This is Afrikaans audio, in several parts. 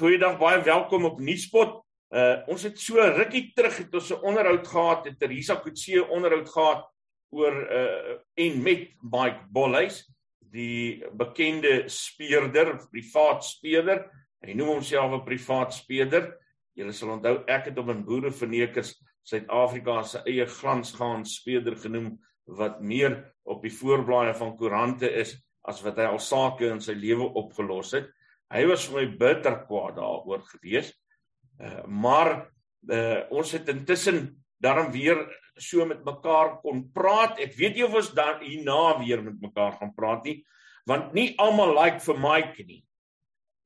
goeiedag, baie welkom op Nuuspot. Uh ons het so rukkie terug het ons 'n onderhoud gehad, het Teresa Kutse onderhoud gehad oor uh en met Mike Bolhuis, die bekende speurder, privaat speurder. Hy noem homself 'n privaat speurder. Julle sal onthou ek het hom in Boerevernekers Suid-Afrika se eie glansgaan speurder genoem wat meer op die voorblaaie van koerante is as wat hy al sake in sy lewe opgelos het. Hy was vir my bitter kwaad daaroor gewees. Uh maar uh ons het intussen daarom weer so met mekaar kon praat. Ek weet nie of ons dan hierna weer met mekaar gaan praat nie, want nie almal like vir Mike nie.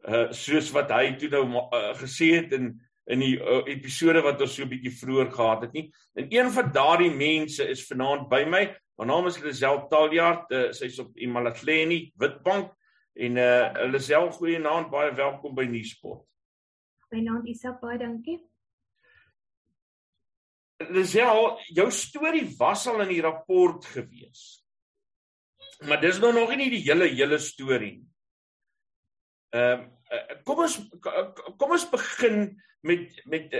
Uh soos wat hy toe nou uh, gesê het in in die uh, episode wat ons so 'n bietjie vroeër gehad het nie. En een van daardie mense is vanaand by my. Haar naam is Lisel Taljaard. Uh, Sy's op Imalatleni Witbank. En uh hulle self goeie naam, baie welkom by Nuuspot. Goeienaand Isak, baie dankie. Lisel, jou storie was al in die rapport gewees. Maar dis nou nog nie die hele hele storie nie. Ehm uh, kom ons kom ons begin met met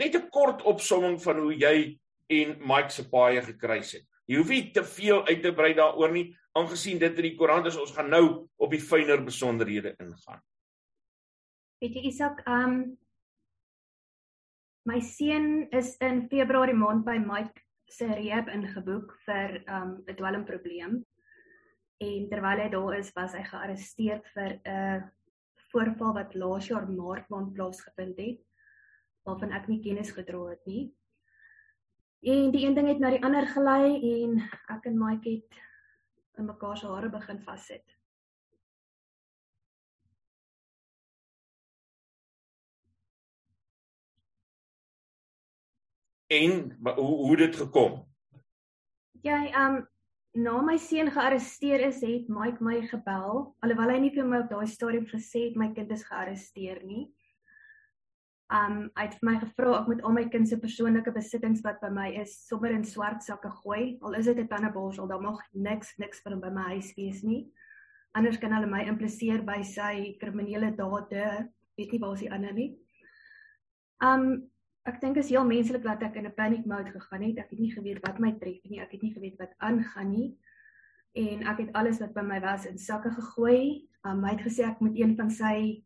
net 'n kort opsomming van hoe jy en Mike se paai gekruis het. Jy hoef nie te veel uit te brei daaroor nie, aangesien dit in die koerant is, ons gaan nou op die fynere besonderhede ingaan. Weet jy Isak, ehm um, my seun is in Februarie maand by Mike se rehab ingeboek vir ehm um, 'n dwelmprobleem. En terwyl hy daar is, was hy gearresteer vir 'n uh, voorval wat laas jaar Maart maand plaasgevind het waarvan ek nie kennis gedra het nie. En die een ding het na die ander gelei en ek en Mike het in mekaar se hare begin vassit. En hoe hoe dit gekom? Ja, ehm um, na my seun gearresteer is, het Mike my gebel, alhoewel hy nie vir my op daai stadium gesê het my kind is gearresteer nie. Um hy het vir my gevra ek moet al my kind se persoonlike besittings wat by my is sommer in swart sakke gooi. Al is dit 'n tandeborsel, dan mag niks niks van by my huis wees nie. Anders kan hulle my impliseer by sy kriminele dade. Weet nie waar is die ander nie. Um ek dink is heel menslik dat ek in 'n panic mode gegaan het. Ek het nie geweet wat my tref nie. Ek het nie geweet wat aangaan nie. En ek het alles wat by my was in sakke gegooi. Um hy het gesê ek moet een van sy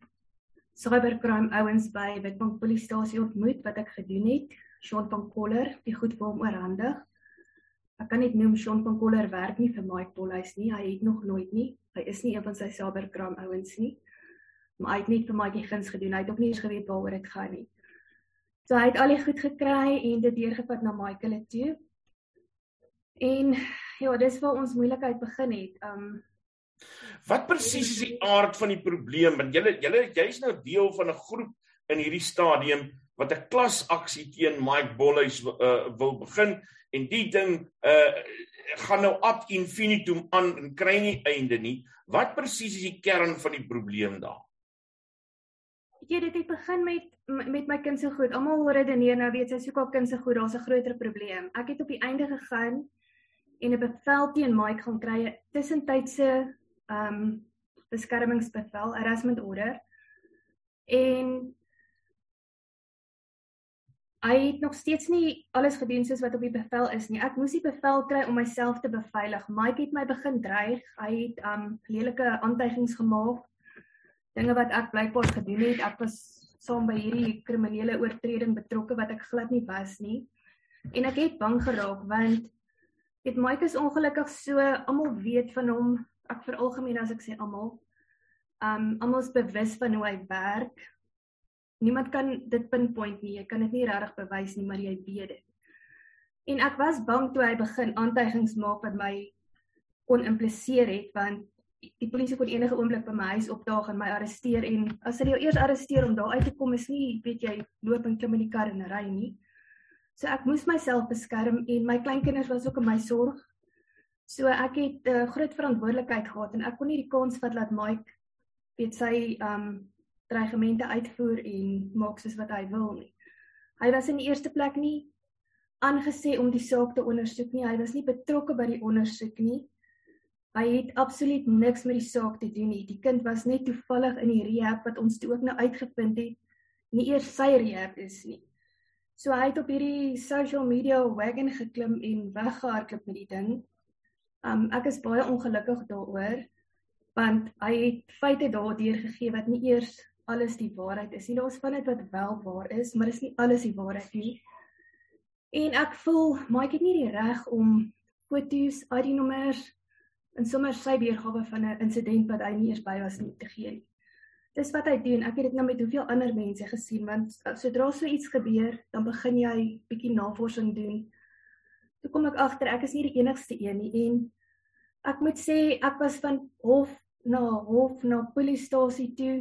cybercrime ouens by Witbank polisiestasie ontmoet wat ek gedoen het. Sean van Koller, die goed vir hom oorhandig. Ek kan net noem Sean van Koller werk nie vir Mike Polhuis nie. Hy het nog nooit nie. Hy is nie een van sy cybercrime ouens nie. Maar hy het net vir Mike guns gedoen. Hy het ook nie eens geweet waaroor dit gaan nie. So hy het al die goed gekry en dit deurgevat na Michael toe. En ja, dis waar ons moeilikheid begin het. Um Wat presies is die aard van die probleem? Want julle julle jy's nou deel van 'n groep in hierdie stadium wat 'n klasaksie teen Mike Bolhuis uh, wil begin en die ding uh gaan nou ad infinitum aan en kry nie einde nie. Wat presies is die kern van die probleem daar? Ja, dit het begin met met my kind se goed. Almal redeneer nou weet sy soek al kind se goed, daar's 'n groter probleem. Ek het op die einde gegaan en 'n bevel teen Mike gaan kry, 'n tussentydse um beskermingsbevel, harassment order. En hy het nog steeds nie alles gedoen soos wat op die bevel is nie. Ek moes die bevel kry om myself te beveilig. Mike het my begin dreig. Hy het um lelike aantuigings gemaak. Dinge wat ek blykbaar gedoen het. Ek was saam by hierdie kriminele oortreding betrokke wat ek glad nie was nie. En ek het bang geraak want dit Mike is ongelukkig so almal weet van hom ek veralgemeen as ek sê almal. Um almal is bewus van hoe hy werk. Niemand kan dit pinpoint nie. Jy kan dit nie regtig bewys nie, maar jy weet dit. En ek was bang toe hy begin aantuigings maak wat my kon impliseer het want die polisie kon enige oomblik by my huis opdaag en my arresteer en as hulle jou eers arresteer om daar uit te kom is nie weet jy loop en klim in die kar en ry nie. So ek moes myself beskerm en my kleinkinders was ook in my sorg So ek het 'n uh, groot verantwoordelikheid gehad en ek kon nie die kans vat dat Mike weet sy um dreigemente uitvoer en maak soos wat hy wil nie. Hy was in die eerste plek nie aangesê om die saak te ondersoek nie. Hy was nie betrokke by die ondersoek nie. Hy het absoluut niks met die saak te doen nie. Die kind was net toevallig in die rehab wat ons toe ook nou uitgevind het, nie eers sy rehab is nie. So hy het op hierdie social media wagon geklim en weggehardloop met die ding. Um ek is baie ongelukkig daaroor want hy het feite daardeur gegee wat nie eers alles die waarheid is nie. Daar's van dit wat wel waar is, maar dis nie alles die waarheid nie. En ek voel maar ek het nie die reg om foto's, ID-nommers en sommer sy weergawe van 'n insident wat hy nie eers by was nie te gee nie. Dis wat hy doen. Ek het dit nou met hoeveel ander mense gesien want sodra so iets gebeur, dan begin jy bietjie navorsing doen. Toe kom ek agter ek is nie die enigste een nie. En ek moet sê ek was van hof na hof na polisiestasie toe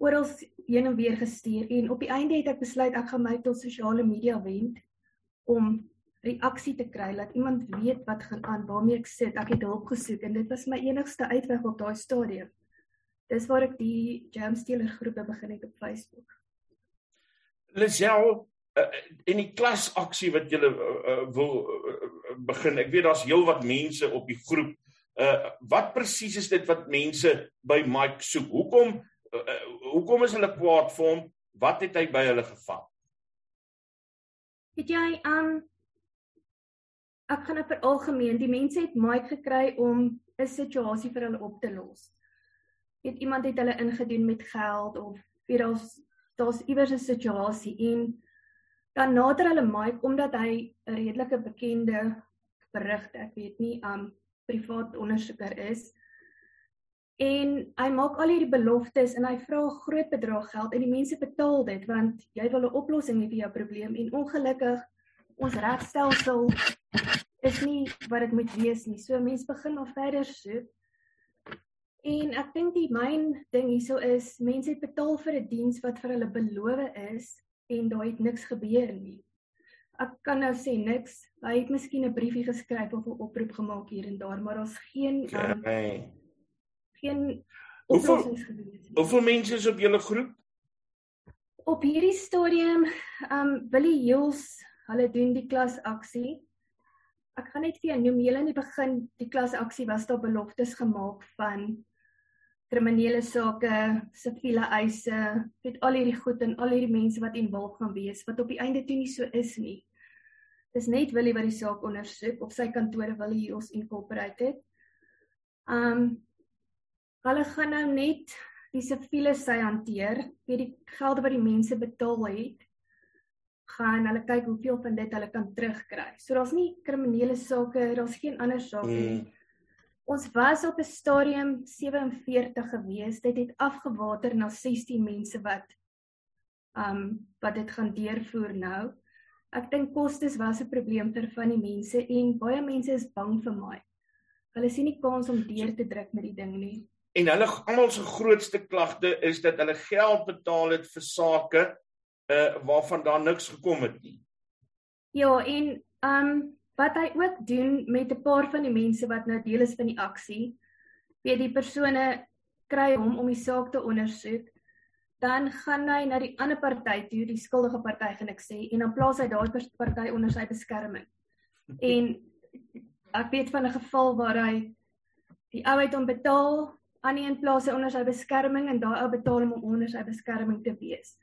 oral heen en weer gestuur. En op die einde het ek besluit ek gaan my tot sosiale media wend om reaksie te kry dat iemand weet wat gaan aan waarmee ek sit. Ek het hulp gesoek en dit was my enigste uitweg op daai stadium. Dis waar ek die jam stealer groepe begin het op Facebook. Lisel uh, in die klasaksie wat jy uh, wil uh, begin ek weet daar's heelwat mense op die groep uh, wat presies is dit wat mense by Mike soek hoekom uh, hoekom is hulle kwaad vir hom? Wat het hy by hulle gevang? Het jy um, ek gaan op algemeen, die mense het Mike gekry om 'n situasie vir hulle op te los. Het iemand het hulle ingedoen met geld of weet daar's daar's iewers 'n situasie en dan nader hulle Mike omdat hy 'n redelike bekende berigte, ek weet nie, um privaat ondersoeker is, en hy maak al hierdie beloftes en hy vra groot bedrag geld en die mense betaal dit want jy wil 'n oplossing hê vir jou probleem en ongelukkig ons regstelsel is nie wat dit moet wees nie. So mense begin maar verder soek. En ek dink die myn ding hierso is mense het betaal vir 'n diens wat vir hulle beloof is en daar het niks gebeur nie. Ek kan nou sê niks. Hy het miskien 'n briefie geskryf of 'n oproep gemaak hier en daar, maar daar's geen um, okay geen oplossings gewees nie. Hoeveel mense is op julle groep? Op hierdie stadium, um Willie Hills, hulle doen die klasaksie. Ek gaan net vir jou noem, hulle in die begin, die klasaksie was daar beloftes gemaak van kriminele sake, siviele eise, het al hierdie goed en al hierdie mense wat involved gaan wees wat op die einde toe nie so is nie. Dis net Willie wat die saak ondersoek of sy kantore Willie Hills Incorporated. Um Hulle gaan nou net die siviele sy hanteer, vir die gelde wat die mense betaal het, gaan hulle kyk hoeveel van dit hulle kan terugkry. So daar's nie kriminele sake, daar's geen ander sake nie. Mm. Ons was op 'n stadium 47 gewees. Dit het afgewater na 16 mense wat um wat dit gaan deurvoer nou. Ek dink kostes was 'n probleem vir van die mense en baie mense is bang vir my. Hulle sien nie kans om deur te druk met die ding nie en hulle almal se grootste klagte is dat hulle geld betaal het vir sake uh waarvan daar niks gekom het nie. Ja, en um wat hy ook doen met 'n paar van die mense wat nou deel is van die aksie, weet die persone kry hom om die saak te ondersoek, dan gaan hy na die ander party toe, die skuldige party gaan ek sê, en dan plaas hy daai party onder sy beskerming. En ek weet van 'n geval waar hy die ou het hom betaal aan die een plaas onder sy beskerming en daai ou betaal hom om onder sy beskerming te wees.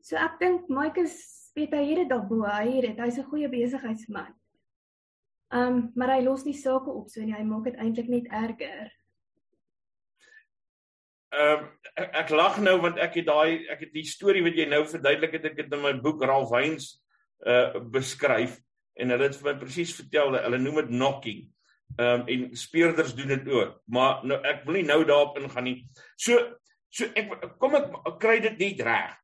So ek dink Mike is weet hy het dit daarbo, hy het dit, hy's 'n goeie besigheidsman. Um maar hy los nie sake op so nie, hy maak dit eintlik net erger. Ehm um, ek, ek lag nou want ek het daai ek het die storie wat jy nou verduidelik het ek het in my boek Ralph Heinz uh beskryf en hulle het vir my presies vertel hulle noem dit knocking. Ehm um, en speurders doen dit ook. Maar nou ek wil nie nou daarop ingaan nie. So so ek kom ek kry dit net reg.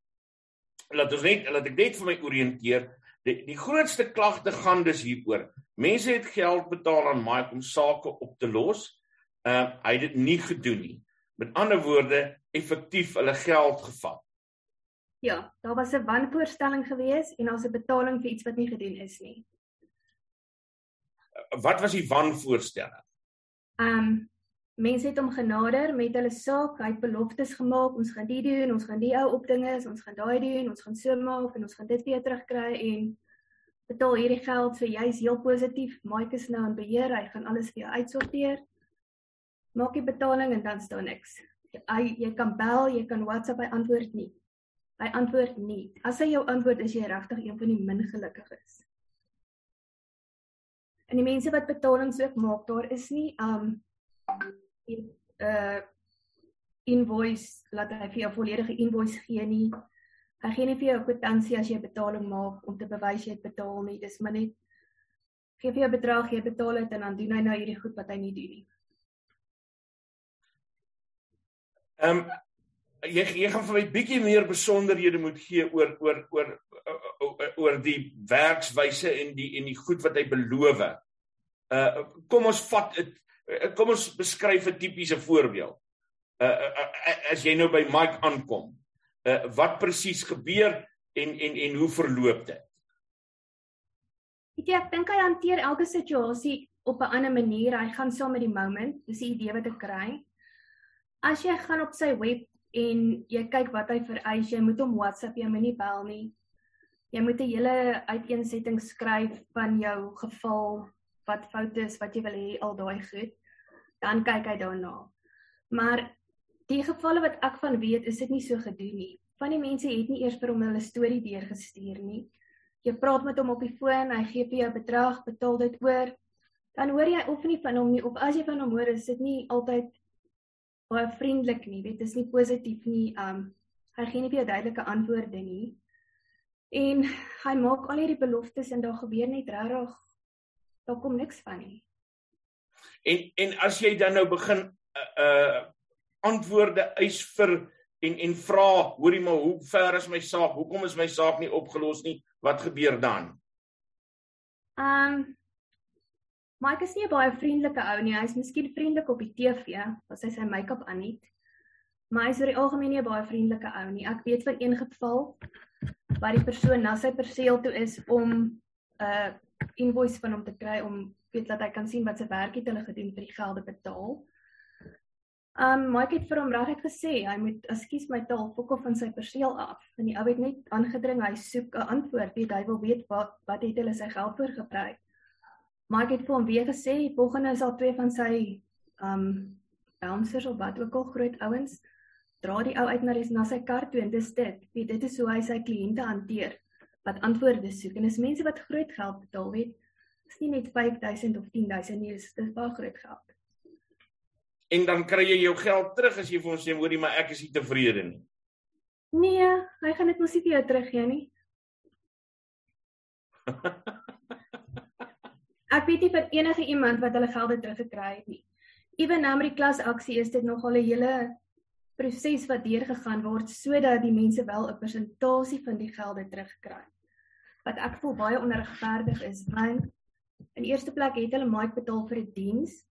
Laat ons net laat ek net vir my orienteer. Die die grootste klagte gaan dus hieroor. Mense het geld betaal aan Mike om sake op te los. Ehm uh, hy het dit nie gedoen nie. Met ander woorde, effektief hulle geld gevat. Ja, daar was 'n wanvoorstelling gewees en daar's 'n betaling vir iets wat nie gedoen is nie wat was die wanvoorstelling? Um mense het hom genader met hulle saak, hy het beloftes gemaak, ons gaan dit doen, ons gaan die ou opdinges, ons gaan daai doen, ons gaan so maak en ons gaan dit weer terugkry en betaal hierdie geld so jy's heel positief. Mike is nou in beheer, hy gaan alles vir jou uitsorteer. maak jy betaling en dan staan niks. Hy jy kan bel, jy kan WhatsApp, hy antwoord nie. Hy antwoord nie. As hy jou antwoord is jy regtig een van die min gelukkiges. En die mense wat betalings ook maak, daar is nie um die uh invoice laat hy vir jou volledige invoice gee nie. Hy gee nie vir jou kwitansie as jy betaling maak om te bewys jy het betaal nie. Dis maar net gee vir jou bedrag, jy betaal dit en dan doen hy nou hierdie goed wat hy nie doen nie. Ehm um, jy jy gaan vir my bietjie meer besonderhede moet gee oor oor oor oor die werkswyse en die en die goed wat hy beloof. Uh kom ons vat dit kom ons beskryf 'n tipiese voorbeeld. Uh, uh, uh as jy nou by Mike aankom, uh wat presies gebeur en en en hoe verloop dit? Ek ek dink hy hanteer elke situasie op 'n ander manier. Hy gaan saam met die moment. Dis die idee wat ek kry. As jy gaan op sy web en jy kyk wat hy vereis, jy moet hom WhatsApp, jy moenie bel nie. Jy moet 'n hele uiteensetting skryf van jou geval, wat foute is, wat jy wil hê, al daai goed. Dan kyk hy daarna. Maar die gevalle wat ek van weet, is dit nie so gedoen nie. Van die mense het nie eers vir hom hulle storie deurgestuur nie. Jy praat met hom op die foon, hy gee vir jou bedrag, betaal dit oor. Dan hoor jy of nie van hom nie of as jy van hom hoor, is dit nie altyd baie vriendelik nie. Dit is nie positief nie. Um hy gee nie vir jou duidelike antwoorde nie. En hy maak al hierdie beloftes en daar gebeur net regtig daar kom niks van nie. En en as jy dan nou begin uh, uh antwoorde eis vir en en vra, hoorie maar, hoe ver is my saak? Hoekom is my saak nie opgelos nie? Wat gebeur dan? Um Mike is nie 'n baie vriendelike ou nie. Hy's miskien vriendelik op die TV as hy sy make-up aan het. Maar hy's oor die algemeen nie 'n baie vriendelike ou nie. Ek weet van een geval waar die persoon na sy perseel toe is om 'n uh, invoice van hom te kry om weet dat hy kan sien wat sy werk het hulle gedoen vir die gelde betaal. Um Mike het vir hom regtig gesê hy moet ekskuus my taal fokol van sy perseel af. En die ou het net aangedring hy soek 'n antwoord, weet hy wil weet wat wat het hulle sy geld vir gebruik. Ek het vir hom weer gesê, volgende is al twee van sy um bouncers of wat ook al groot ouens dra die ou uit na die na sy kar toe en dis dit. Weet dit is hoe hy sy kliënte hanteer wat antwoorde soek. En dis mense wat groot geld betaal, weet. Dis nie net 5000 of 10000 nie, dis dis baie groot geld. En dan kry jy jou geld terug as jy vir ons sê hoorie maar ek is nie tevrede nie. Nee, hy gaan dit mos nie vir jou teruggee nie. Ek weet nie vir enige iemand wat hulle gelde teruggekry het nie. Ewen nou met die klasaksie is dit nogal 'n hele proses wat deurgegaan word sodat die mense wel 'n persentasie van die gelde terugkry. Wat ek voel baie onregverdig is, want in eerste plek het hulle maak betaal vir 'n die diens.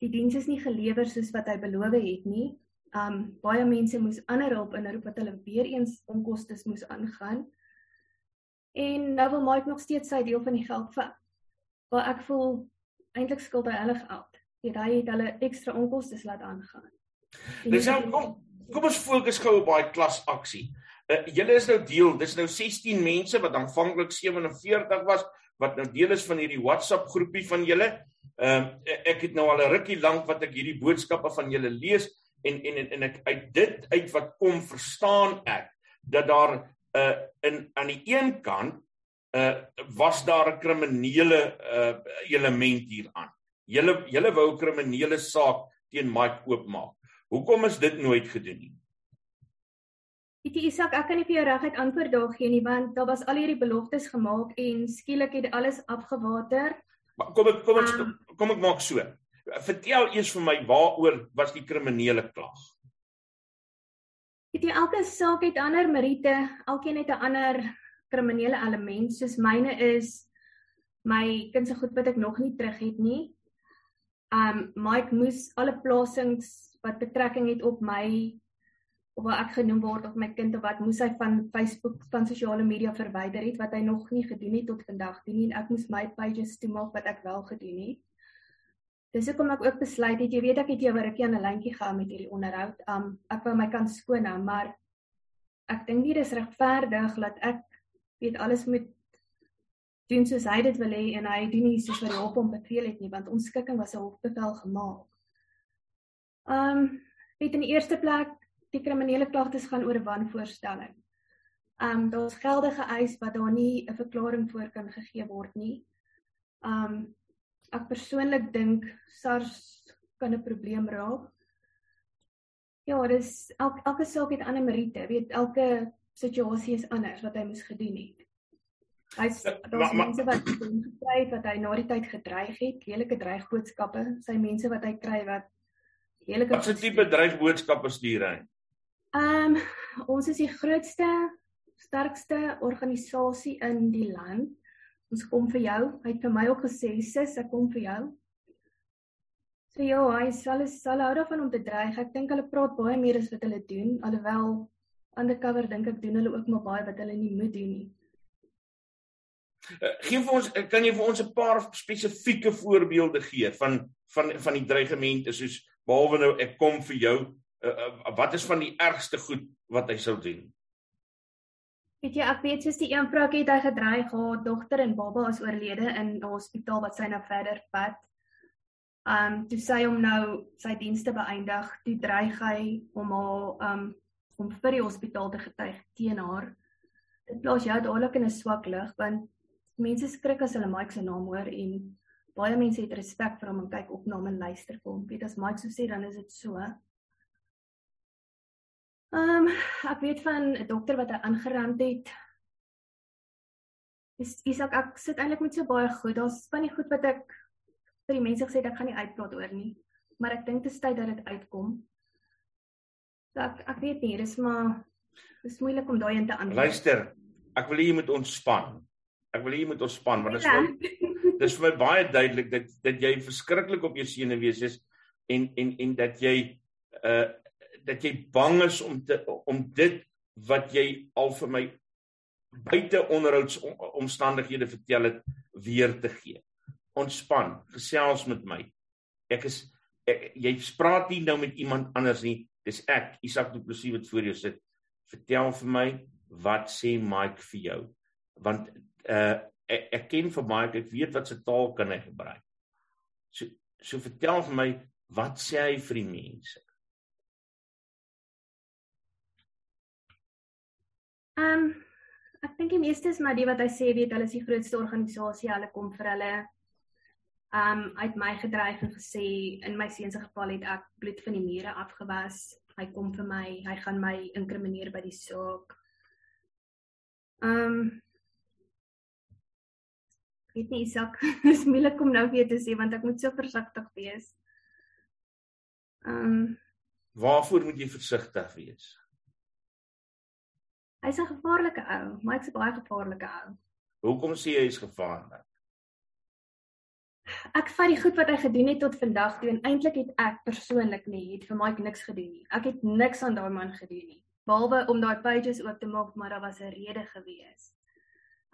Die diens is nie gelewer soos wat hy beloof het nie. Um baie mense moes ander hulp inroep wat hulle weer eens onkoste moes aangaan. En nou wil Mike nog steeds sy deel van die geld vat waar ek voel eintlik skuld hy hulle geld. Jy daai het hulle ekstra onkoste laat aangaan. Dis nou kom kom ons fokus gou op daai klasaksie. Uh, julle is nou deel, dis nou 16 mense wat aanvanklik 47 was wat nou deel is van hierdie WhatsApp groepie van julle. Ehm uh, ek het nou al 'n rukkie lank wat ek hierdie boodskappe van julle lees en en en, en ek uit dit uit wat kom verstaan ek dat daar 'n uh, in aan die een kant uh was daar 'n kriminele uh element hieraan. Julle julle wou 'n kriminele saak teen Mike oopmaak. Hoekom is dit nooit gedoen nie? Ek sê Isak, ek kan nie vir jou reguit antwoord daar gee nie want daar was al hierdie beloftes gemaak en skielik het alles afgewater. Maar kom ek kom ek um, kom ek maak so. Vertel eers vir my waaroor was die kriminele klag? Ek sê elke saak het ander meriete, elkeen het 'n ander kriminele element soos myne is my kind se goed wat ek nog nie terug het nie. Um Mike moes alle plasings wat betrekking het op my wat ek genoem word of my kind of wat moes hy van Facebook van sosiale media verwyder het wat hy nog nie gedoen het tot vandag toe nie en ek moes my pages toemaak wat ek wel gedoen het. Dis hoekom ek ook besluit het jy weet ek het jou 'n rukkie aan 'n lyntjie gehou met hierdie onderhoud. Um ek wou my kant skoon hou, maar ek dink nie dis regverdig dat ek weet alles moet doen soos hy dit wil hê en hy doen nie soos wat die hof hom beveel het nie want ons skikking was 'n hofbevel gemaak. Um, weet in die eerste plek die kriminele klagtes gaan oor wanvoorstelling. Um, daar's geldige eis wat daar nie 'n verklaring voor kan gegee word nie. Um, ek persoonlik dink SARS kan 'n probleem raak. Ja, dis elke elke saak het ander meriete. Weet elke situasie is anders wat hy moes gedoen het. Hy's ja, daar's mense wat gekry het wat hy na die tyd gedreig het, lelike dreigboodskappe, sy mense wat hy kry wat lelike Wat 'n tipe dreigboodskappe stuur hy? Ehm um, ons is die grootste sterkste organisasie in die land. Ons kom vir jou. Hy het vir my ook gesê, "Sis, ek kom vir jou." So ja, hy sal sal hou daarvan om te dreig. Ek dink hulle praat baie meer as wat hulle doen, alhoewel undercover dink ek doen hulle ook maar baie wat hulle nie moet doen nie. Uh, gee vir ons kan jy vir ons 'n paar spesifieke voorbeelde gee van van van die dreigemente soos behalwe nou ek kom vir jou uh, wat is van die ergste goed wat hy sou doen? Weet jy, ek weet soos die een vrou het hy gedreig haar dogter en baba is oorlede in 'n hospitaal wat sy nou verder vat. Um toe sy hom nou sy dienste beëindig, toe dreig hy om haar um om vir die hospitaal te getuig teen haar. Dit plaas jou dadelik in 'n swak lig want mense skrik as hulle Mike se naam hoor en baie mense het respek vir hom en kyk op na hom en luister vir hom. Weet as Mike so sê dan is dit so. Ehm um, ek weet van 'n dokter wat hy aangerand het. Dis Isak ek sit eintlik met so baie goed. Daar's van die goed wat ek vir die mense gesê het ek gaan nie uitpraat oor nie, maar ek dink dit is tyd dat dit uitkom. So ek ek weet nie, dis maar dis moeilik om daai in te antwoord. Luister, ek wil hê jy moet ontspan. Ek wil hê jy moet ontspan want dit is ja. vir dis vir my baie duidelik dat dat jy verskriklik op jou senuwees is en en en dat jy uh dat jy bang is om te om dit wat jy al vir my buite onderhouds omstandighede vertel het weer te gee. Ontspan, gesels met my. Ek is ek, jy praat nie nou met iemand anders nie. Dis ek, Isak Du Plessis wat voor jou sit. Vertel vir my wat sê Mike vir jou? Want uh ek, ek ken vir Mike, ek weet wat se taal kan hy gebruik. So so vertel vir my wat sê hy vir die mense? Ehm um, ek dink die meeste is maar die wat hy sê weet hulle is die grootste organisasie, hulle kom vir hulle ehm um, uit my gedryf en gesê in my seun se geval het ek bloed van die mure afgewas. Hy kom vir my, hy gaan my inkrimineer by die saak. Ehm um, weet nie Isak, dis moeilik om nou weer te sê want ek moet so versigtig wees. Ehm um, Waarvoor moet jy versigtig wees? Hy's 'n gevaarlike ou, maar hy's 'n baie gevaarlike ou. Hoekom sê jy hy's gevaarlik? Ek vat die goed wat hy gedoen het tot vandag toe en eintlik het ek persoonlik nie het vir Mike niks gedoen nie. Ek het niks aan daai man gedoen nie. Behalwe om daai pages oop te maak, maar daar was 'n rede gewees.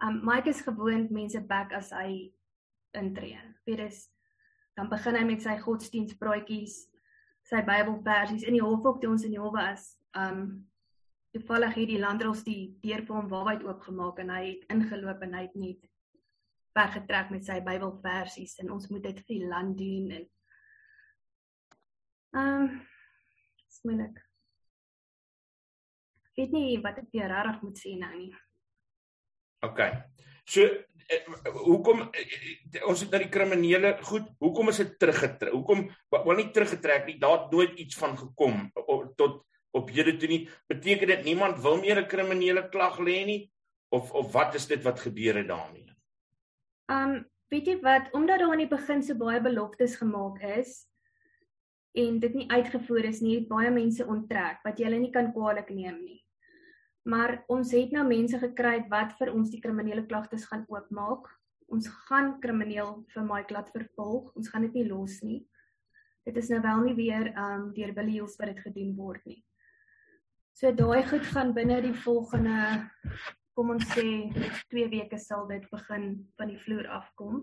Um Mike is gewoond mense back as hy intree. Weet dis dan begin hy met sy godsdienstpraatjies, sy Bybelversies in die hof op toe ons in die hof was. Um toevallig het die landdros die deur vir hom waarheid oopgemaak en hy het ingeloop en hy het net weggetrek met sy Bybelversies en ons moet dit vir die land doen en ehm um, smelik. Ek weet nie wat ek vir regtig moet sê nou nie. OK. So eh, hoekom eh, ons het nou die kriminele goed, hoekom is dit teruggetrek? Hoekom wel nie teruggetrek nie? Daar het nooit iets van gekom tot op hede toe nie. Beteken dit niemand wil meer 'n kriminele klag lê nie of of wat is dit wat gebeur het daarmee? Um weet jy wat, omdat daar aan die begin so baie beloftes gemaak is en dit nie uitgevoer is nie, baie mense onttrek wat jy hulle nie kan kwaadlik neem nie. Maar ons het nou mense gekry wat vir ons die kriminele klagtes gaan oopmaak. Ons gaan krimineel vir my klad vervolg. Ons gaan dit nie los nie. Dit is nou wel nie weer um deur Billy Hills wat dit gedoen word nie. So daai goed gaan binne die volgende kom ons sê 2 weke sal dit begin van die vloer afkom.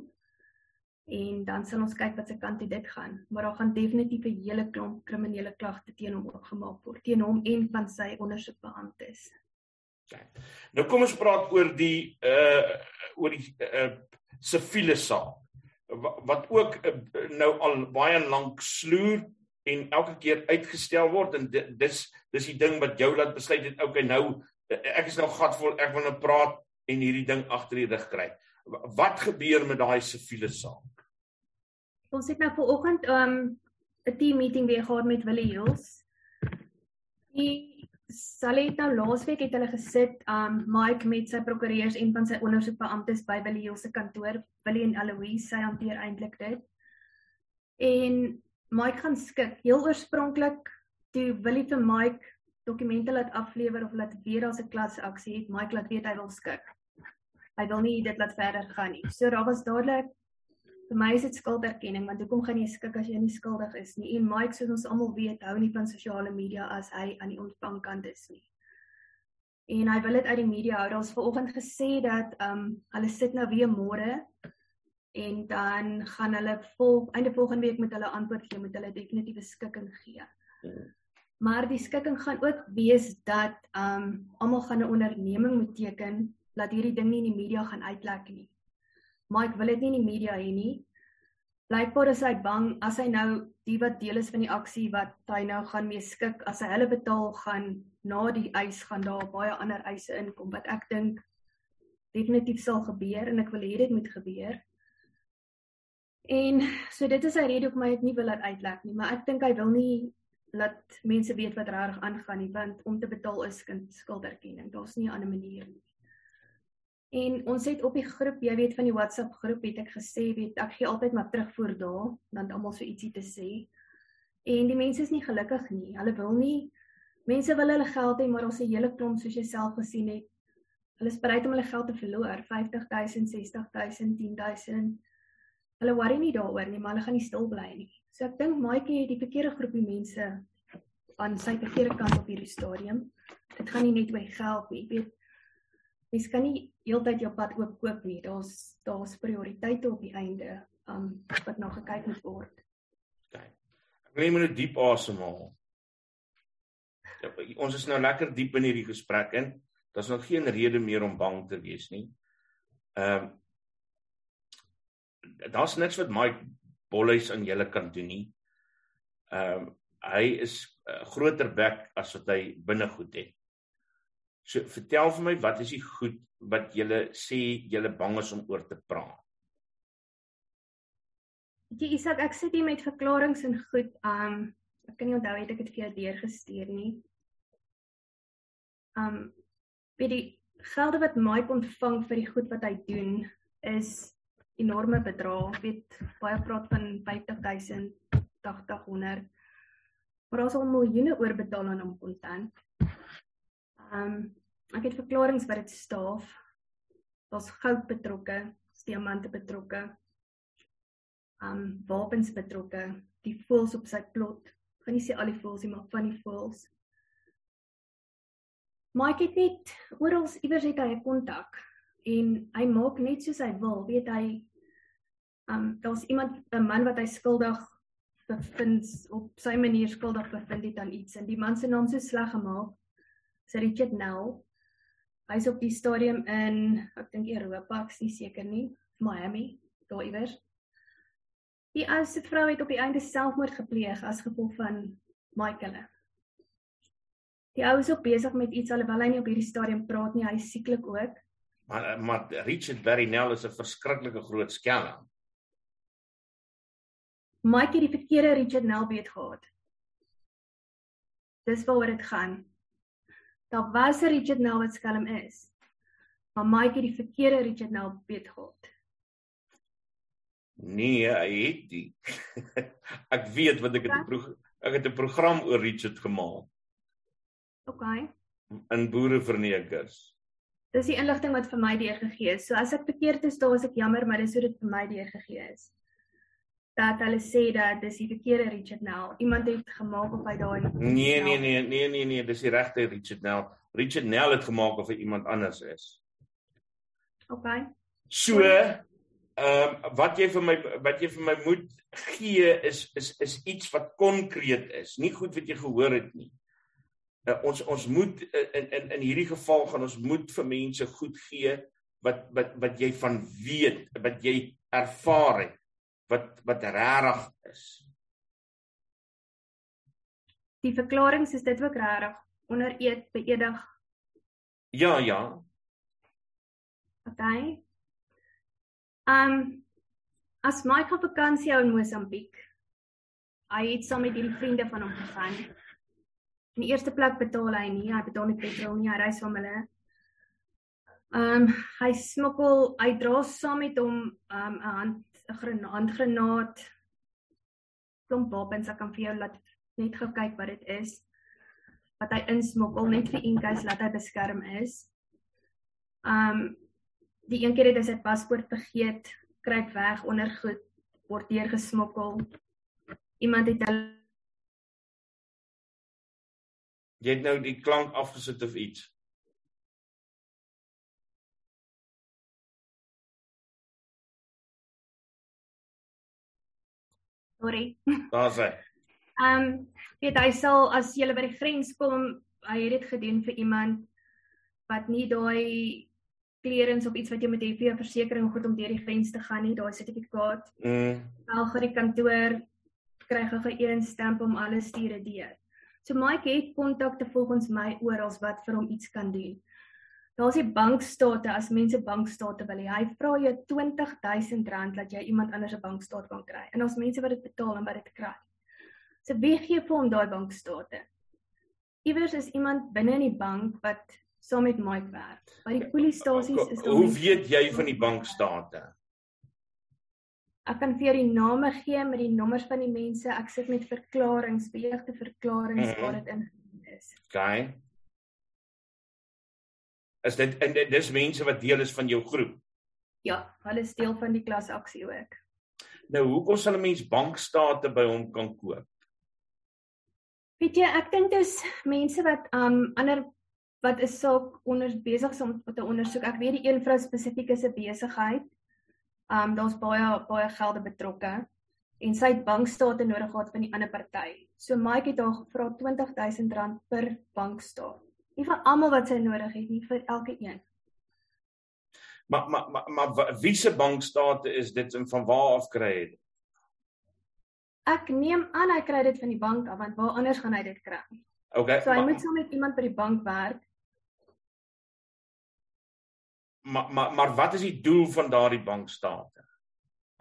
En dan sal ons kyk wat se kant dit gaan, maar daar gaan definitief 'n hele klomp kriminele klagte teen hom opgemaak word, teen hom en van sy ondersoekbeamptes. Okay. Nou kom ons praat oor die uh oor die uh siviele saak wat ook uh, nou al baie lank sloer en elke keer uitgestel word en dis dis die ding wat jou laat besluit het okay nou ek is nou gatvol ek wil nou praat en hierdie ding agter die rug kry. Wat gebeur met daai siviele saak? Ons het nou vanoggend um 'n team meeting weer gehad met Willie Hills. Die Sally het nou laasweek het hulle gesit um Mike met sy prokureurs en van sy ondersoekbeamptes by Willie Hills se kantoor. Willie en Eloise sy hanteer eintlik dit. En Mike gaan skik. Heel oorspronklik toe Willie vir Mike dokumente laat aflewer of laat weer as 'n klasaksie het, Mike laat weet hy wil skik. Hy wil nie dit laat verder gaan nie. So daar was dadelik vir my is dit skulderkenning want hoekom gaan jy skik as jy nie skuldig is nie? En Mike soos ons almal weet, hou nie van sosiale media as hy aan die ontvangkant is nie. En hy wil dit uit die media hou. Daar's vanoggend gesê dat ehm um, hulle sit nou weer môre en dan gaan hulle vol einde volgende week met hulle antwoord gee, met hulle definitiewe skikking gee. Hmm. Maar die skikking gaan ook wees dat um almal gaan 'n onderneming moet teken dat hierdie ding nie in die media gaan uitlek nie. Mike wil dit nie in die media hê nie. Blykbaar is hy bang as hy nou die wat deel is van die aksie wat hy nou gaan mee skik, as hy hulle betaal gaan na die eis gaan daar baie ander eise inkom wat ek dink definitief sal gebeur en ek wil hê dit moet gebeur. En so dit is sy rede hoekom hy dit nie wil laat uitlek nie, maar ek dink hy wil nie laat mense weet wat reg aangaan nie want om te betaal is kind skulderkenning. Daar's nie 'n ander manier nie. En ons het op die groep, jy weet van die WhatsApp groep het ek gesê, weet ek gee altyd maar terugvoer daar, dan almal so ietsie te sê. En die mense is nie gelukkig nie. Hulle wil nie mense wil hulle geld hê, maar ons se hele klomp soos jy self gesien het. Hulle is bereid om hulle geld te verloor, 50000, 60000, 10000. Hulle worry nie daaroor nie, maar hulle gaan nie stil bly nie. So ek dink Maatjie het die verkeerde groepie mense aan sy verkeerde kant op hierdie stadium. Dit gaan nie net oor geld nie. Ek weet mens kan nie heeltyd jou pad oop koop nie. Daar's daar's prioriteite op die einde um wat nog gekyk moet word. OK. Ek wil net 'n diep asemhaal. Ja, ons is nou lekker diep in hierdie gesprek in. Daar's nog geen rede meer om bang te wees nie. Ehm um, daar's niks wat Mike bolhuis aan julle kan doen nie. Ehm uh, hy is 'n uh, groter bek as wat hy binne goed het. So vertel vir my wat is die goed wat julle sê julle bang is om oor te praat? Jy Isak, ek sit hier met verklaringe en goed. Um ek kan nie onthou het ek dit vir jou deurgestuur nie. Um vir die gelde wat Mike ontvang vir die goed wat hy doen is enorme bedrae. Ek weet baie praat van 50000, 80000. Maar ons al miljoene oorbetaal aan hom kontant. Ehm um, ek het verklaringe wat dit staaf. Daar's goud betrokke, diamante betrokke. Ehm um, wapens betrokke, die voëls op sy plot. Ek gaan nie sê al die voëls nie, maar van die voëls. Maar ek het net oral iewers het hy 'n kontak en hy maak net soos hy wil, weet hy um daar's iemand 'n man wat hy skuldig bevind op sy manier skuldig bevind het aan iets en die man se naam so sleg gemaak is Richard Nell. Hy's op die stadium in ek dink Europa, ek is nie seker nie, Miami, daar iewers. Die ouste vrou het op die einde selfmoord gepleeg as gevolg van Michael. Die ou is ook besig met iets alhoewel hy nie op hierdie stadium praat nie, hy is sieklik ook. Maar maar Richard Barrynell is 'n verskriklike groot skelm. Mike het die verkeerde Richard Nell beet gehad. Dis waaroor dit gaan. Daar was 'n Richard Nell wat skelm is. Maar Mike het die verkeerde Richard Nell beet gehad. Nee, hy het die. ek weet wat ek het 'n ek het 'n program oor Richard gemaak. OK. In boerevernekers. Dis die inligting wat vir my deurgegee is. So as ek verkeerd is, dan is ek jammer, maar dis hoe dit vir my deurgegee is dat hulle sê dat dis die verkeerde Richard Nell. Iemand het gemaak of hy daai Nee, nee, nee, nee, nee, nee, dis die regte Richard Nell. Richard Nell het gemaak of hy iemand anders is. OK. So, ehm um, wat jy vir my wat jy vir my moet gee is is is iets wat konkreet is, nie goed wat jy gehoor het nie. Uh, ons ons moet uh, in in in hierdie geval gaan ons moet vir mense goed gee wat wat wat jy van weet, wat jy ervaar het wat wat regtig is. die verklaring is dit ook regtig onder eed beëdig. Ja, ja. Okay. Um as Mike op vakansie hou in Mosambiek. Hy het saam met die vriende van hom gegaan. In die eerste plek betaal hy nie, hy betaal nie petrol nie, hy reis van hulle. Um hy smokkel, hy dra saam met hom um 'n 'n handgranaat klomp wapens ek kan vir jou laat net gou kyk wat dit is wat hy insmokkel net vir inkys laat hy beskerm is. Um die een keer het hy sy paspoort vergeet, kruip weg onder goed, word deurgesmokkel. Iemand het hulle Jy het nou die klank afgesit of iets. Sorry. Daar's hy. Ehm um, weet hy sal as jy by die grens kom, hy het dit gedoen vir iemand wat nie daai klerens of iets wat jy met hê vir jou versekerings goed om deur die grens te gaan nie, daai sertifikaat. Mm. Wel vir die kantoor kry gou een stamp om alles te deur. So Mike het kontakte volgens my oral wat vir hom iets kan doen. Daar's die bankstate as mense bankstate wil hê. Hy vra jou R20000 dat jy iemand anders se bankstaat kan kry. En ons mense wat dit betaal en wat dit kry. So wie gee vir hom daai bankstate? Iewers is iemand binne in die bank wat saam met Mike werk. By die polisiestasies is daar Hoe weet jy van die bankstate? Ek kan vir die name gee met die nommers van die mense. Ek sit met verklaringe, beëdigde verklaringe mm -hmm. waar dit in is. Okay is dit en dit dis mense wat deel is van jou groep. Ja, hulle is deel van die klasaksie ook. Nou, hoekom sal 'n mens bankstate by hom kan koop? Weet jy, ek dink dis mense wat um ander wat is saak onder besig om te ondersoek. Ek weet die een vrou spesifiek is 'n besigheid. Um daar's baie baie gelde betrokke en sy het bankstate nodig gehad van die ander party. So Mike het haar gevra R20000 per bankstaat. Nie vir almal wat sy nodig het nie, vir elke een. Maar maar maar, maar wie se bankstate is dit en van waar af kry hy dit? Ek neem aan hy kry dit van die bank af want waar anders gaan hy dit kry? Okay. So hy maar, moet saam met iemand by die bank werk. Maar maar maar wat is die doel van daardie bankstate?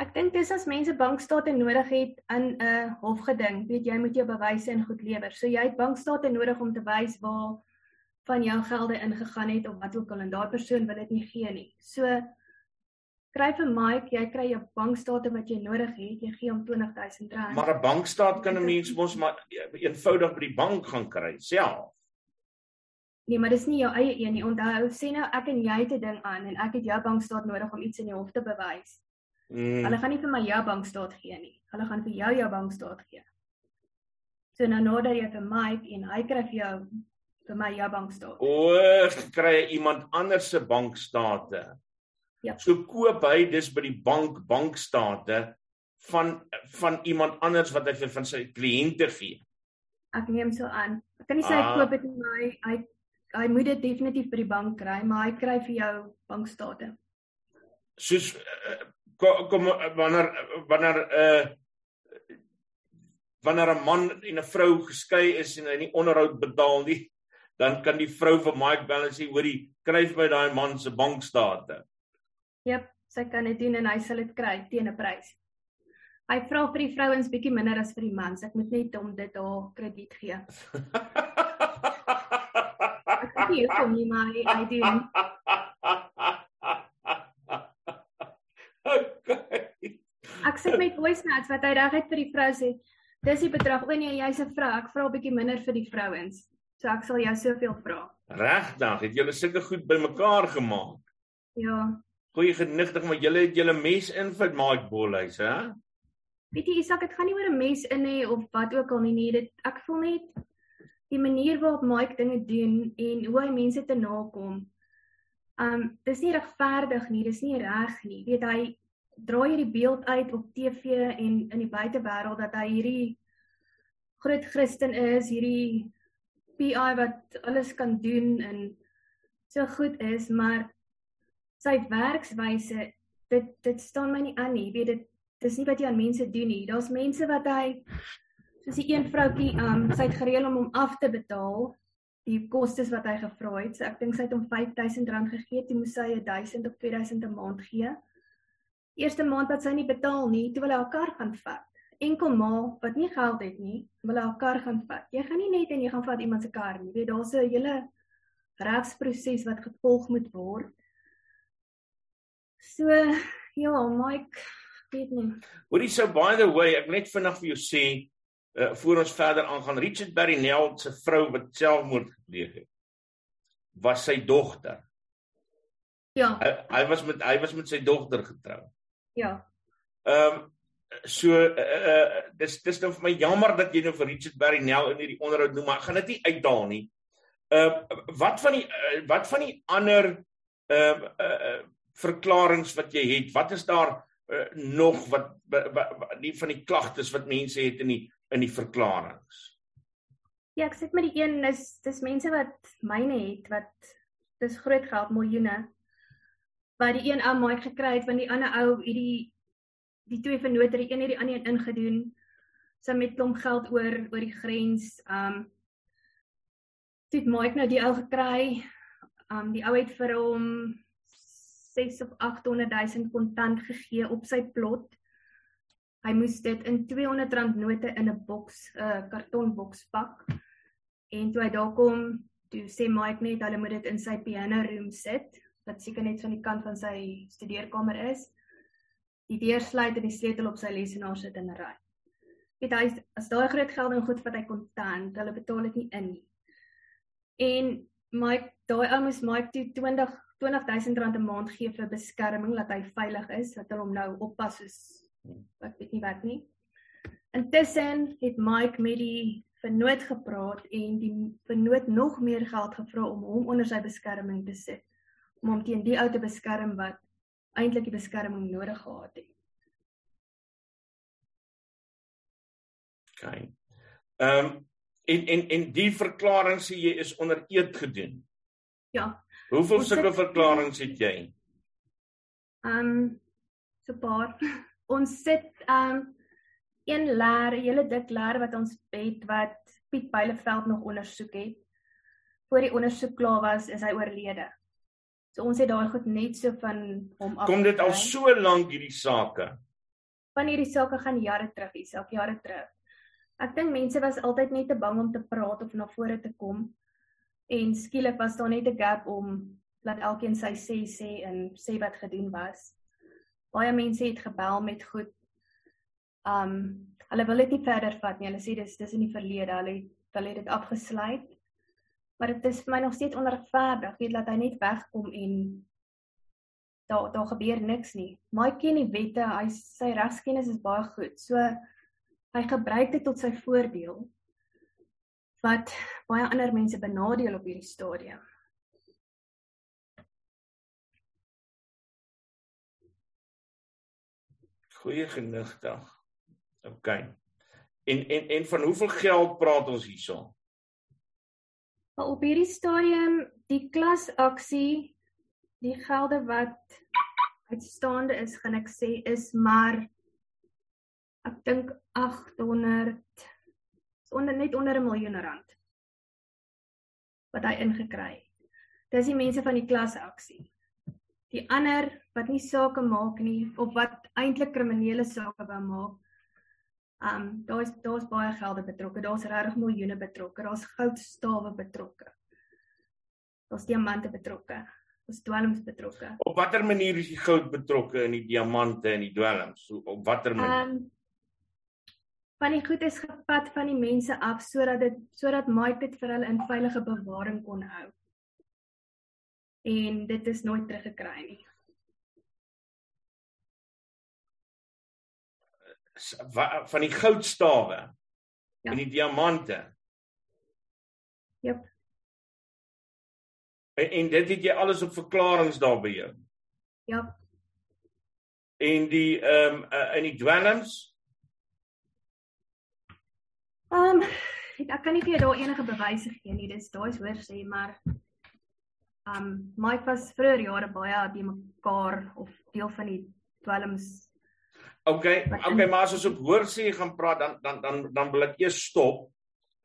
Ek dink dis as mense bankstate nodig het in 'n uh, hofgeding, weet jy moet jou bewyse en goed lewer. So jy het bankstate nodig om te wys waar van jou gelde ingegaan het of wat ook al en daai persoon wil dit nie gee nie. So kry vir Mike, jy kry jou bankstate wat jy nodig het, jy gee hom R20000. Maar 'n bankstaat kan 'n mens mos maar eenvoudig by die bank gaan kry self. Nee, maar dis nie jou eie een nie. Onthou, sê nou ek en jy het 'n ding aan en ek het jou bankstaat nodig om iets in die hof te bewys. Mm. Hulle gaan nie vir my jou bankstaat gee nie. Hulle gaan vir jou jou bankstaat gee. So nou nadat jy vir Mike en hy kry vir jou vir my jou bankstate. O, kry iemand anders se bankstate. Ja. So koop hy dis by die bank bankstate van van iemand anders wat hy vir van sy kliënte gee. Ek neem so aan. Ek kan nie sê hy ah. koop dit in my hy hy moet dit definitief by die bank kry, maar hy kry vir jou bankstate. Soos eh, kom, kom wanneer wanneer 'n uh, wanneer 'n man en 'n vrou geskei is en hy nie onderhoud betaal nie, dan kan die vrou van Mike Balance sê hoorie skryf my daai man se bankstate. Jep, sy kan dit doen en hy sal dit kry teen 'n prys. Hy vra vir die vrouens bietjie minder as vir die mans. Ek moet net hom dit haar krediet gee. Ek sê jy kom nie maar hy doen. Ek sê met voice notes wat hy reg het vir die vrou sê. Dis die bedrag. O nee, jy's 'n vrou. Ek vra 'n bietjie minder vir die vrouens. So ek sal jou soveel vra. Regtig, het julle sulke goed bymekaar gemaak? Ja. Goeie genigtig, maar julle het julle mes in vir Mike Bolhuis, hè? Weet jy, Isak, dit gaan nie oor 'n mes in hê of wat ook al nie, nee, dit ek voel net die manier waarop Mike dinge doen en hoe hy mense te nakom. Um dis nie regverdig nie, dis nie reg nie. Weet hy dra hierdie beeld uit op TV en in die buitewêreld dat hy hierdie groot Christen is, hierdie PI wat alles kan doen en so goed is, maar sy werkswyse dit dit staan my nie aan nie. Jy weet dit dis nie wat jy aan mense doen nie. Daar's mense wat hy Dis die een vroutjie, um sy het gereël om hom af te betaal die kostes wat hy gevra het. So ek dink sy het hom R5000 gegee, toe moes sy 1000 of 2000 'n maand gee. Eerste maand wat sy nie betaal nie, toe wil hy haar kar gaan vat. Enkel ma wat nie geld het nie, wil haar kar gaan vat. Jy gaan nie net en jy gaan vat iemand se kar nie. Jy weet daar's 'n hele regsproses wat gevolg moet word. So ja, Mike, weet nie. Hoorie so by the way, ek net vinnig vir jou sê, uh, voor ons verder aangaan, Richard Barrinell se vrou wat selfmoord gepleeg het, was sy dogter. Ja. Hy, hy was met hy was met sy dogter getrou. Ja. Ehm um, so uh, uh, dis dis nou vir my jammer dat jy nou vir Richard Barrinell in hierdie onderhoud noem, maar gaan dit nie uitdaal nie. Uh, wat van die uh, wat van die ander uh, uh, verklaringe wat jy het? Wat is daar uh, nog wat, wat, wat die van die klagtes wat mense het in die in die verklaringe? Ja, ek sit met die een is dis mense wat myne het wat dis groot geld miljoene wat die een ou maai gekry het van die ander ou hierdie die twee vennote die een het die ander een ingedoen sy met klomp geld oor oor die grens um dit maak nou die ou gekry um die ou het vir hom 6 of 800 000 kontant gegee op sy plot. Hy moes dit in 200 rand note in 'n boks, 'n uh, kartonboks pak. En toe hy daar kom, toe sê Mike net hulle moet dit in sy piano room sit, wat seker net van die kant van sy studeerkamer is. Die deur sluit en die sleutel op sy lesenaar sit in 'n ry. Dit hy as daai groot geld en goed wat hy kontant, hulle betaal dit nie in nie. En Mike, daai ou moes Mike toe 20 20000 rand 'n maand gee vir beskerming dat hy veilig is, dat hulle hom nou oppas soos ek weet nie wat nie. Intussen het Mike met die vernoot gepraat en die vernoot nog meer geld gevra om hom onder sy beskerming te sit om hom teen die ou te beskerm wat eintlik die beskerming nodig gehad het. OK. Ehm um, en en en die verklaring sê jy is onder eed gedoen. Ja, Hoeveel sulke verklaringe het jy? Ehm um, so paar. Ons sit ehm um, een leer, 'n hele dik leer wat ons het wat Piet Byleveld nog ondersoek het. Voor die ondersoek klaar was, is hy oorlede. So ons het daai goed net so van hom af. Kom dit al so lank hierdie sake? Van hierdie sake gaan jare terug, dis al jare terug. Ek dink mense was altyd net te bang om te praat of na vore te kom en skielik was daar net 'n gap om laat elkeen sy sê sê en sê wat gedoen was. Baie mense het gebel met goed. Um hulle wil dit nie verder vat nie. Hulle sê dis dis in die verlede. Hulle het hulle het dit afgesluit. Maar dit is vir my nog steeds onregverdig. Weet laat hy net wegkom en daar daar gebeur niks nie. My ken die wette. Hy sy regskennis is baie goed. So hy gebruik dit tot sy voordeel wat baie ander mense benadeel op hierdie stadium. Goeie genigtig. OK. En en en van hoeveel geld praat ons hierso? Op hierdie stadium die klasaksie die gelde wat uitstaande is, gaan ek sê is maar ek dink 800 onder net onder 'n miljoen rand wat hy ingekry het. Dis die mense van die klasaksie. Die ander wat nie sake maak nie of wat eintlik kriminele sake wou maak. Um daar's daar's baie gelde betrokke. Daar's regtig miljoene betrokke. Daar's goudstawe betrokke. Daar's diamante betrokke. Daar's dwelms betrokke. Op watter manier is die goud betrokke in die diamante en die dwelms? Op watter manier? Um van die goed is gevat van die mense af sodat dit sodat Mike dit vir hulle in veilige bewaring kon hou. En dit is nooit teruggekry nie. Van die goudstawe ja. en die diamante. Jep. En, en dit het jy alles op verklaringe daar by jou. Ja. En die ehm um, uh, in die dwelms Ehm um, ek kan nie vir jou daar enige bewyse gee nie. Dis daai's hoor sê, maar ehm um, Mike was vroeër jare baie by mekaar of deel van die dwelms Okay, okay, maar as ons op hoor sê gaan praat dan dan dan dan wil ek eers stop.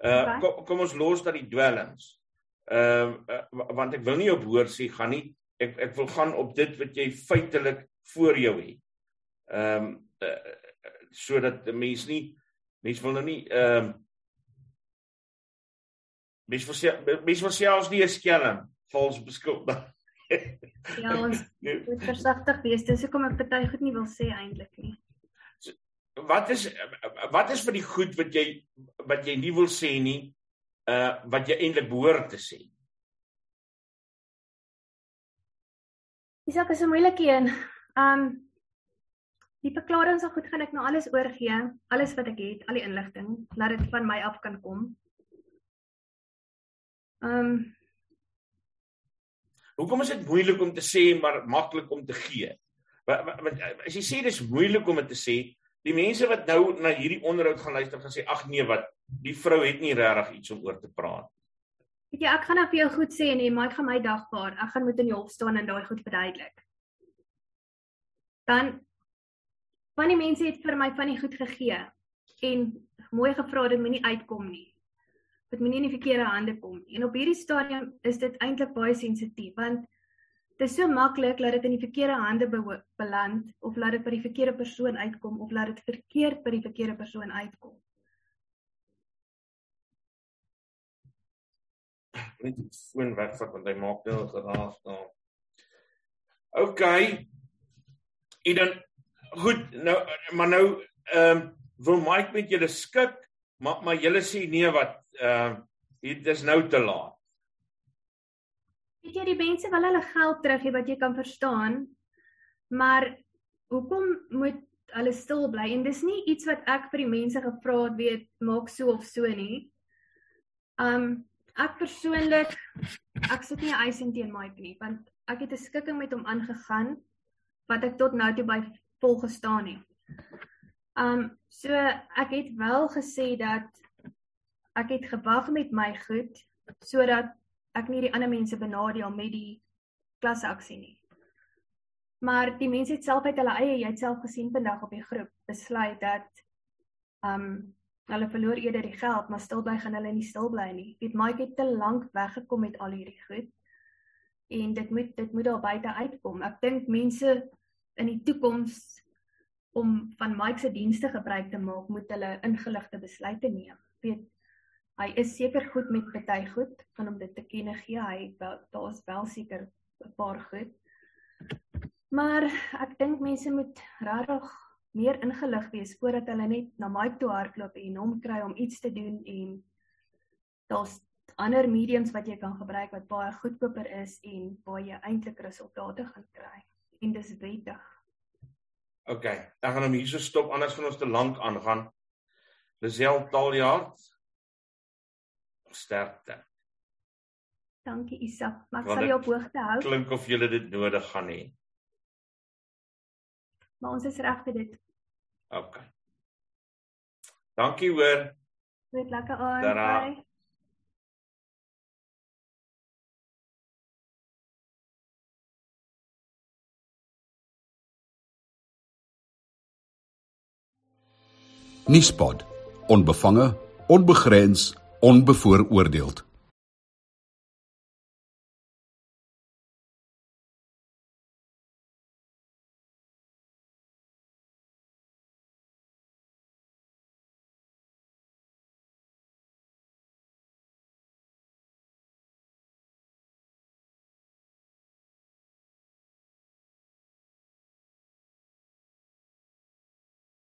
Uh kom, kom ons los dat die dwellings. Ehm uh, uh, want ek wil nie op hoor sê gaan nie. Ek ek wil gaan op dit wat jy feitelik voor jou het. Ehm um, uh, sodat mense nie mense wil nou nie ehm um, mense wil mense wil selfs nie 'n skelm vals beskuldig. ja, ons moet versigtig wees. Dis hoekom ek baie goed nie wil sê eintlik nie wat is wat is vir die goed wat jy wat jy nie wil sê nie uh wat jy eintlik behoort te sê Isak is 'n moeilike een. Um die verklaring sal goed gaan ek nou alles oorgee, alles wat ek het, al die inligting, laat dit van my af kan kom. Um Hoekom is dit moeilik om te sê maar maklik om te gee? Want as jy sê dis moeilik om dit te sê, Die mense wat nou na hierdie onderhoud gaan luister gaan sê ag nee wat die vrou het nie regtig iets om oor te praat. Weet jy ek gaan nou vir jou goed sê nee, maar ek gaan my dagbaar. Ek gaan moet in die hof staan en daai goed verduidelik. Dan van die mense het vir my van die goed gegee en mooi gevra dit moenie uitkom nie. Dit moenie in die verkeerde hande kom nie. En op hierdie stadium is dit eintlik baie sensitief want Dit is so maklik dat dit in die verkeerde hande be beland of laat dit by die verkeerde persoon uitkom of laat dit verkeerd by die verkeerde persoon uitkom. Net die foon wegvat want hy maak nou geraas daar. OK. En dan goed, nou maar nou ehm um, wil Mike met julle skik, maar maar julle sê nee wat ehm uh, dit is nou te laat. Weet jy die mense wil hulle geld terug hê wat jy kan verstaan. Maar hoekom moet hulle stil bly? En dis nie iets wat ek vir die mense gevra het weet maak so of so nie. Um ek persoonlik ek sit nie eis in teen Mike nie want ek het 'n skikking met hom aangegaan wat ek tot nou toe by vol gestaan het. Um so ek het wel gesê dat ek het gewag met my goed sodat ek nie die ander mense benadeel met die klasaksie nie. Maar die mense het self uit hulle eie, jy het self gesien vandag op die groep, besluit dat um hulle verloor eerder die geld, maar stil bly gaan hulle nie stil bly nie. Piet Mike het te lank weggekom met al hierdie goed. En dit moet dit moet daar buite uitkom. Ek dink mense in die toekoms om van Mike se dienste gebruik te maak, moet hulle ingeligte besluite neem. Weet hy is seker goed met party goed van om dit te ken gee hy daar's wel seker 'n paar goed maar ek dink mense moet regtig meer ingelig wees voordat hulle net na Mike toe hardloop en hom kry om iets te doen en daar's ander mediums wat jy kan gebruik wat baie goedkoper is en waar jy eintlik resultate gaan kry en dis wettig. OK, ek gaan hom hierso stop anders gaan ons te lank aangaan. Lisel Taljaard, sterkte. Dankie Isak, maar ek sal jou op hoogte hou. Klink of jy dit nodig gaan hê. Maar ons is reg vir dit. OK. Dankie hoor. Net lekker aan. Bye. Nispod. Onbevange, onbegrens onbevooroordeeld